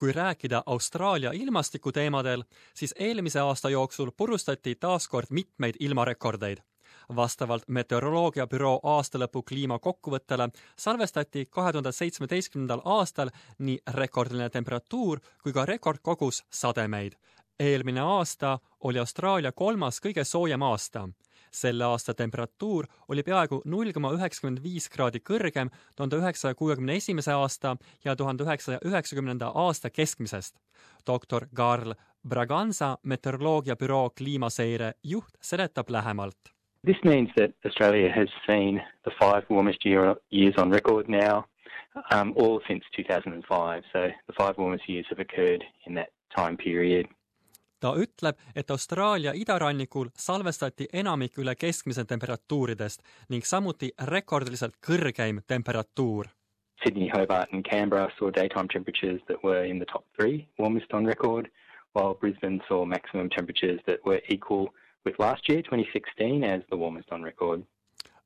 kui rääkida Austraalia ilmastikuteemadel, siis eelmise aasta jooksul purustati taas kord mitmeid ilmarekordeid. vastavalt meteoroloogiabüroo aastalõpu kliimakokkuvõttele salvestati kahe tuhande seitsmeteistkümnendal aastal nii rekordiline temperatuur kui ka rekordkogus sademeid. eelmine aasta oli Austraalia kolmas kõige soojem aasta selle aasta temperatuur oli peaaegu null koma üheksakümmend viis kraadi kõrgem tuhande üheksasaja kuuekümne esimese aasta ja tuhande üheksasaja üheksakümnenda aasta keskmisest. doktor Karl Braganza meteoroloogiabüroo kliimaseire juht seletab lähemalt. This means that Australia has seen the five warmest year, years on record now, um, all since 2005. So the five warmest years have occurred in that time period ta ütleb, et Austraalia idarannikul salvestati enamik üle keskmise temperatuuridest ning samuti rekordiliselt kõrgeim temperatuur. Sydney, Hobart and Canberra saw daytime temperatures that were in the top three warmest on record, while Brisbane saw maximum temperatures that were equal with last year, 2016, as the warmest on record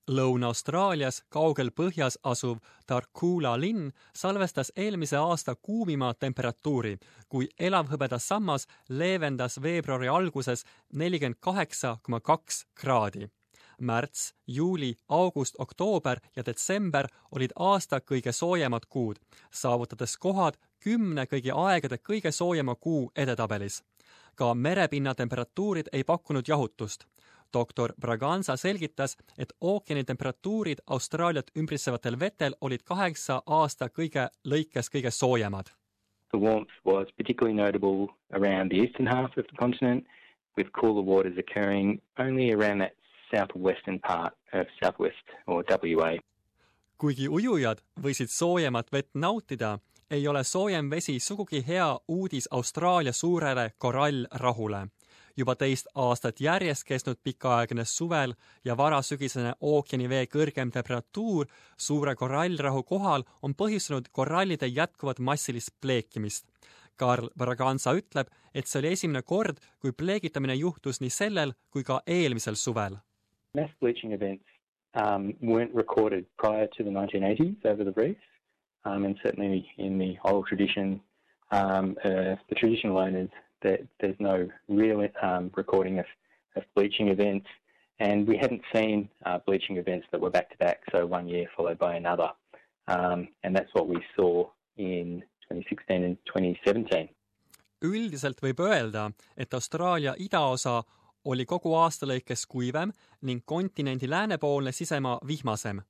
Lõuna-Austraalias kaugel põhjas asuv Tarcoola linn salvestas eelmise aasta kuumima temperatuuri, kui elavhõbeda sammas leevendas veebruari alguses nelikümmend kaheksa koma kaks kraadi. märts, juuli, august, oktoober ja detsember olid aasta kõige soojemad kuud, saavutades kohad kümne kõigi aegade kõige soojema kuu edetabelis. ka merepinna temperatuurid ei pakkunud jahutust doktor Braganza selgitas, et ookeani temperatuurid Austraaliat ümbritsevatel vetel olid kaheksa aasta kõige lõikes kõige soojemad. The warmth was particularly notable around the eastern half of the continent, with cooler waters occurring only around that southwestern part of southwest or WA. kuigi ujujad võisid soojemat vett nautida, ei ole soojem vesi sugugi hea uudis Austraalia suurele korallrahule juba teist aastat järjest kestnud pikaaegne suvel ja varasügisene ookeanivee kõrgem temperatuur suure korallrahu kohal on põhjustanud korallide jätkuvat massilist pleekimist. Karl Braganza ütleb, et see oli esimene kord, kui pleegitamine juhtus nii sellel kui ka eelmisel suvel. Mass bleaching events um, weren't recorded prior to the 1980s over the reefs um, and certainly in the oral tradition um, uh, the traditional owners that there's no real um, recording of, of bleaching events, and we hadn't seen uh, bleaching events that were back to back, so one year followed by another. Um, and that's what we saw in 2016 and 2017. üldiselt võib öelda, et Austraalia idaosa oli kogu aasta lõikes kuivem ning kontinendi läänepoolne sisemaa vihmasem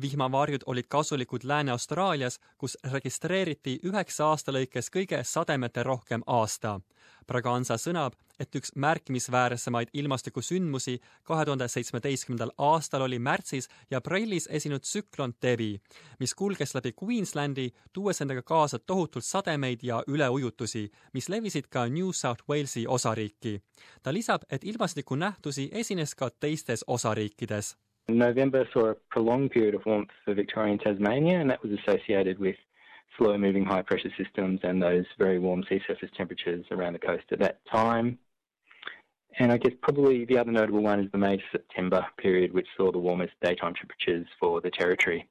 vihmavarjud olid kasulikud Lääne-Austraalias, kus registreeriti üheksa aasta lõikes kõige sademete rohkem aasta. Braganza sõnab, et üks märkimisväärsemaid ilmastikusündmusi kahe tuhande seitsmeteistkümnendal aastal oli märtsis ja aprillis esinud tsüklon Devi, mis kulges läbi Queenslandi, tuues endaga kaasa tohutult sademeid ja üleujutusi, mis levisid ka New South Walesi osariiki. ta lisab, et ilmastikunähtusi esines ka teistes osariikides November saw a prolonged period of warmth for Victoria and Tasmania, and that was associated with slow moving high pressure systems and those very warm sea surface temperatures around the coast at that time. And I guess probably the other notable one is the May to September period, which saw the warmest daytime temperatures for the territory.